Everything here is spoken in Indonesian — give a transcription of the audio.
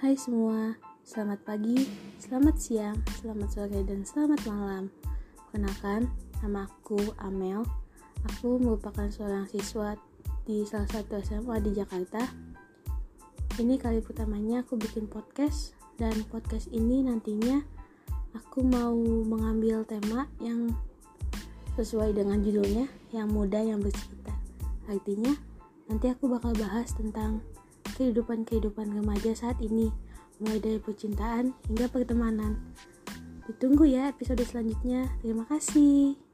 Hai semua, selamat pagi, selamat siang, selamat sore, dan selamat malam. Kenalkan, nama aku Amel. Aku merupakan seorang siswa di salah satu SMA di Jakarta. Ini kali pertamanya aku bikin podcast, dan podcast ini nantinya aku mau mengambil tema yang sesuai dengan judulnya, yang muda yang bercerita. Artinya, nanti aku bakal bahas tentang kehidupan-kehidupan remaja saat ini, mulai dari percintaan hingga pertemanan. Ditunggu ya episode selanjutnya. Terima kasih.